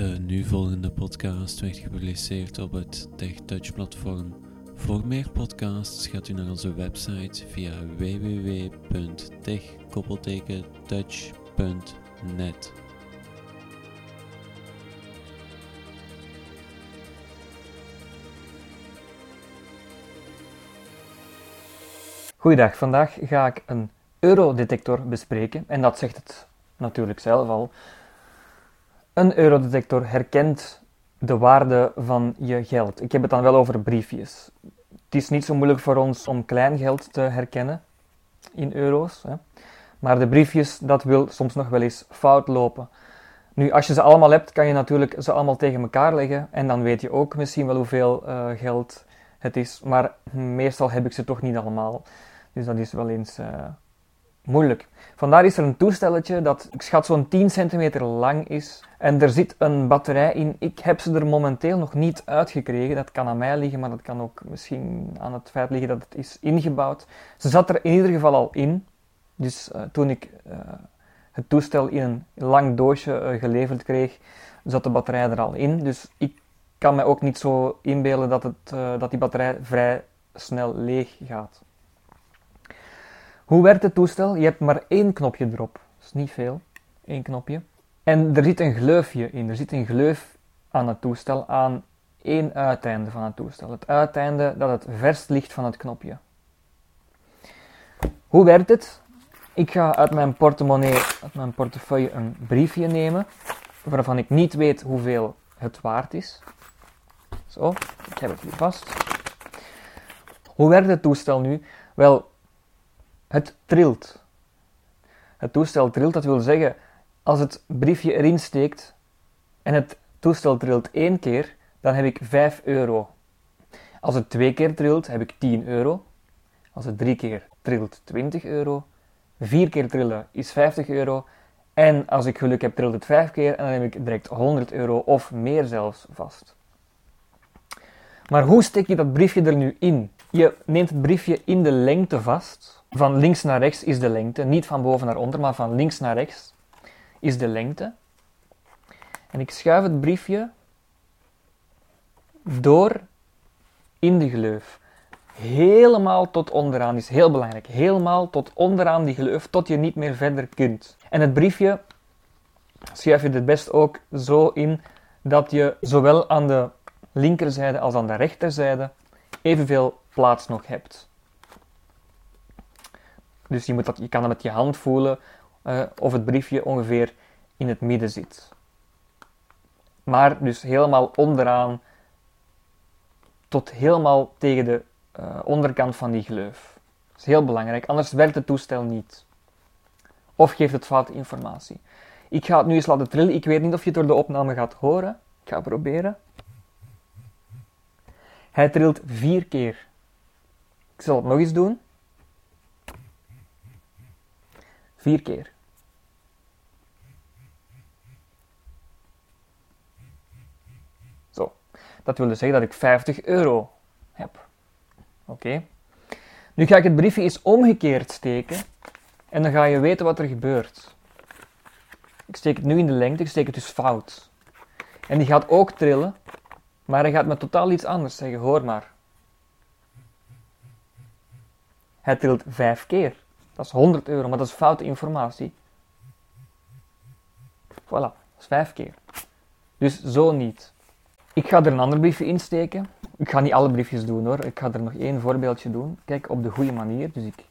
De nu volgende podcast werd gepubliceerd op het TechTouch platform. Voor meer podcasts gaat u naar onze website via www.tech-touch.net. Goeiedag, vandaag ga ik een eurodetector bespreken en dat zegt het natuurlijk zelf al. Een eurodetector herkent de waarde van je geld. Ik heb het dan wel over briefjes. Het is niet zo moeilijk voor ons om klein geld te herkennen in euro's. Hè. Maar de briefjes, dat wil soms nog wel eens fout lopen. Nu, als je ze allemaal hebt, kan je natuurlijk ze allemaal tegen elkaar leggen. En dan weet je ook misschien wel hoeveel uh, geld het is. Maar meestal heb ik ze toch niet allemaal. Dus dat is wel eens uh, moeilijk. Vandaar is er een toestelletje dat, ik schat, zo'n 10 centimeter lang is. En er zit een batterij in. Ik heb ze er momenteel nog niet uitgekregen. Dat kan aan mij liggen, maar dat kan ook misschien aan het feit liggen dat het is ingebouwd. Ze zat er in ieder geval al in. Dus uh, toen ik uh, het toestel in een lang doosje uh, geleverd kreeg, zat de batterij er al in. Dus ik kan me ook niet zo inbeelden dat, het, dat die batterij vrij snel leeg gaat. Hoe werkt het toestel? Je hebt maar één knopje erop. Dat is niet veel. Eén knopje. En er zit een gleufje in. Er zit een gleuf aan het toestel aan één uiteinde van het toestel. Het uiteinde dat het verst ligt van het knopje. Hoe werkt het? Ik ga uit mijn portemonnee, uit mijn portefeuille een briefje nemen waarvan ik niet weet hoeveel het waard is. Zo, ik heb het hier vast. Hoe werkt het toestel nu? Wel, het trilt. Het toestel trilt, dat wil zeggen, als het briefje erin steekt en het toestel trilt één keer, dan heb ik 5 euro. Als het twee keer trilt, heb ik 10 euro. Als het drie keer trilt, 20 euro. Vier keer trillen is 50 euro. En als ik geluk heb, trilt het vijf keer en dan heb ik direct 100 euro of meer zelfs vast. Maar hoe steek je dat briefje er nu in? Je neemt het briefje in de lengte vast van links naar rechts is de lengte, niet van boven naar onder, maar van links naar rechts is de lengte. En ik schuif het briefje door in de gleuf. Helemaal tot onderaan is heel belangrijk. Helemaal tot onderaan die gleuf, tot je niet meer verder kunt. En het briefje schuif je het best ook zo in dat je zowel aan de linkerzijde als aan de rechterzijde evenveel plaats nog hebt. Dus je, moet dat, je kan dat met je hand voelen uh, of het briefje ongeveer in het midden zit. Maar dus helemaal onderaan tot helemaal tegen de uh, onderkant van die gleuf. Dat is heel belangrijk, anders werkt het toestel niet. Of geeft het foute informatie. Ik ga het nu eens laten trillen. Ik weet niet of je het door de opname gaat horen. Ik ga proberen. Hij trilt vier keer. Ik zal het nog eens doen. Vier keer. Zo, dat wil dus zeggen dat ik 50 euro heb. Oké. Nu ga ik het briefje eens omgekeerd steken en dan ga je weten wat er gebeurt. Ik steek het nu in de lengte, ik steek het dus fout. En die gaat ook trillen, maar hij gaat me totaal iets anders zeggen. Hoor maar. Hij trilt vijf keer. Dat is 100 euro, maar dat is foute informatie. Voilà, dat is vijf keer. Dus zo niet. Ik ga er een ander briefje insteken. Ik ga niet alle briefjes doen hoor. Ik ga er nog één voorbeeldje doen. Kijk, op de goede manier. Dus ik,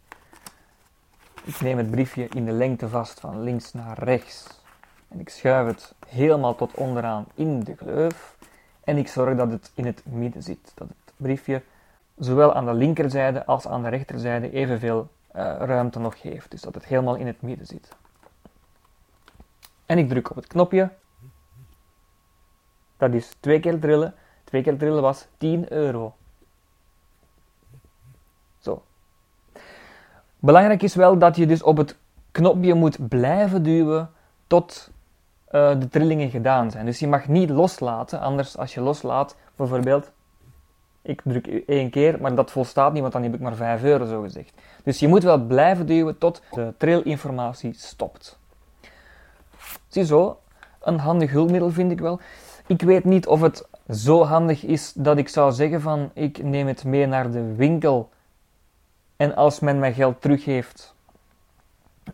ik neem het briefje in de lengte vast van links naar rechts. En ik schuif het helemaal tot onderaan in de gleuf. En ik zorg dat het in het midden zit. Dat het briefje zowel aan de linkerzijde als aan de rechterzijde evenveel ruimte nog geeft. Dus dat het helemaal in het midden zit. En ik druk op het knopje. Dat is twee keer drillen. Twee keer drillen was 10 euro. Zo. Belangrijk is wel dat je dus op het knopje moet blijven duwen tot uh, de trillingen gedaan zijn. Dus je mag niet loslaten, anders als je loslaat, bijvoorbeeld ik druk één keer, maar dat volstaat niet, want dan heb ik maar 5 euro zo gezegd. Dus je moet wel blijven duwen tot de trailinformatie stopt. Ziezo, een handig hulpmiddel, vind ik wel. Ik weet niet of het zo handig is dat ik zou zeggen van ik neem het mee naar de winkel en als men mijn geld teruggeeft,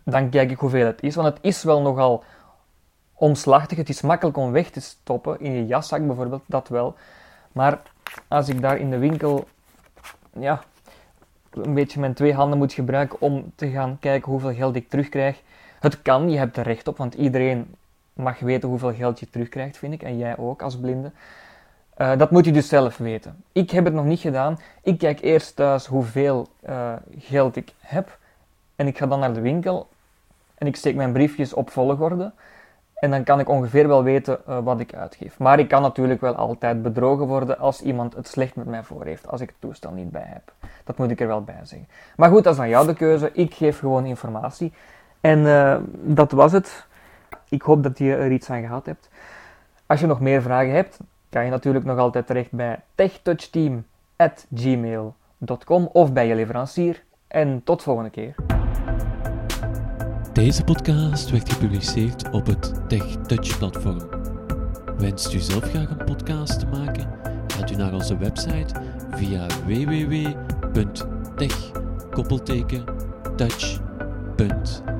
dan kijk ik hoeveel het is. Want het is wel nogal omslachtig. Het is makkelijk om weg te stoppen in je jaszak bijvoorbeeld, dat wel. Maar als ik daar in de winkel ja, een beetje mijn twee handen moet gebruiken om te gaan kijken hoeveel geld ik terugkrijg. Het kan, je hebt er recht op, want iedereen mag weten hoeveel geld je terugkrijgt, vind ik. En jij ook als blinde. Uh, dat moet je dus zelf weten. Ik heb het nog niet gedaan. Ik kijk eerst thuis hoeveel uh, geld ik heb. En ik ga dan naar de winkel. En ik steek mijn briefjes op volgorde. En dan kan ik ongeveer wel weten uh, wat ik uitgeef. Maar ik kan natuurlijk wel altijd bedrogen worden als iemand het slecht met mij voor heeft. Als ik het toestel niet bij heb. Dat moet ik er wel bij zeggen. Maar goed, dat is aan jou de keuze. Ik geef gewoon informatie. En dat was het. Ik hoop dat je er iets aan gehad hebt. Als je nog meer vragen hebt, kan je natuurlijk nog altijd terecht bij techtouchteam.gmail.com of bij je leverancier. En tot volgende keer. Deze podcast werd gepubliceerd op het TechTouch-platform. Wenst u zelf graag een podcast te maken? Gaat u naar onze website via www.tech-touch.nl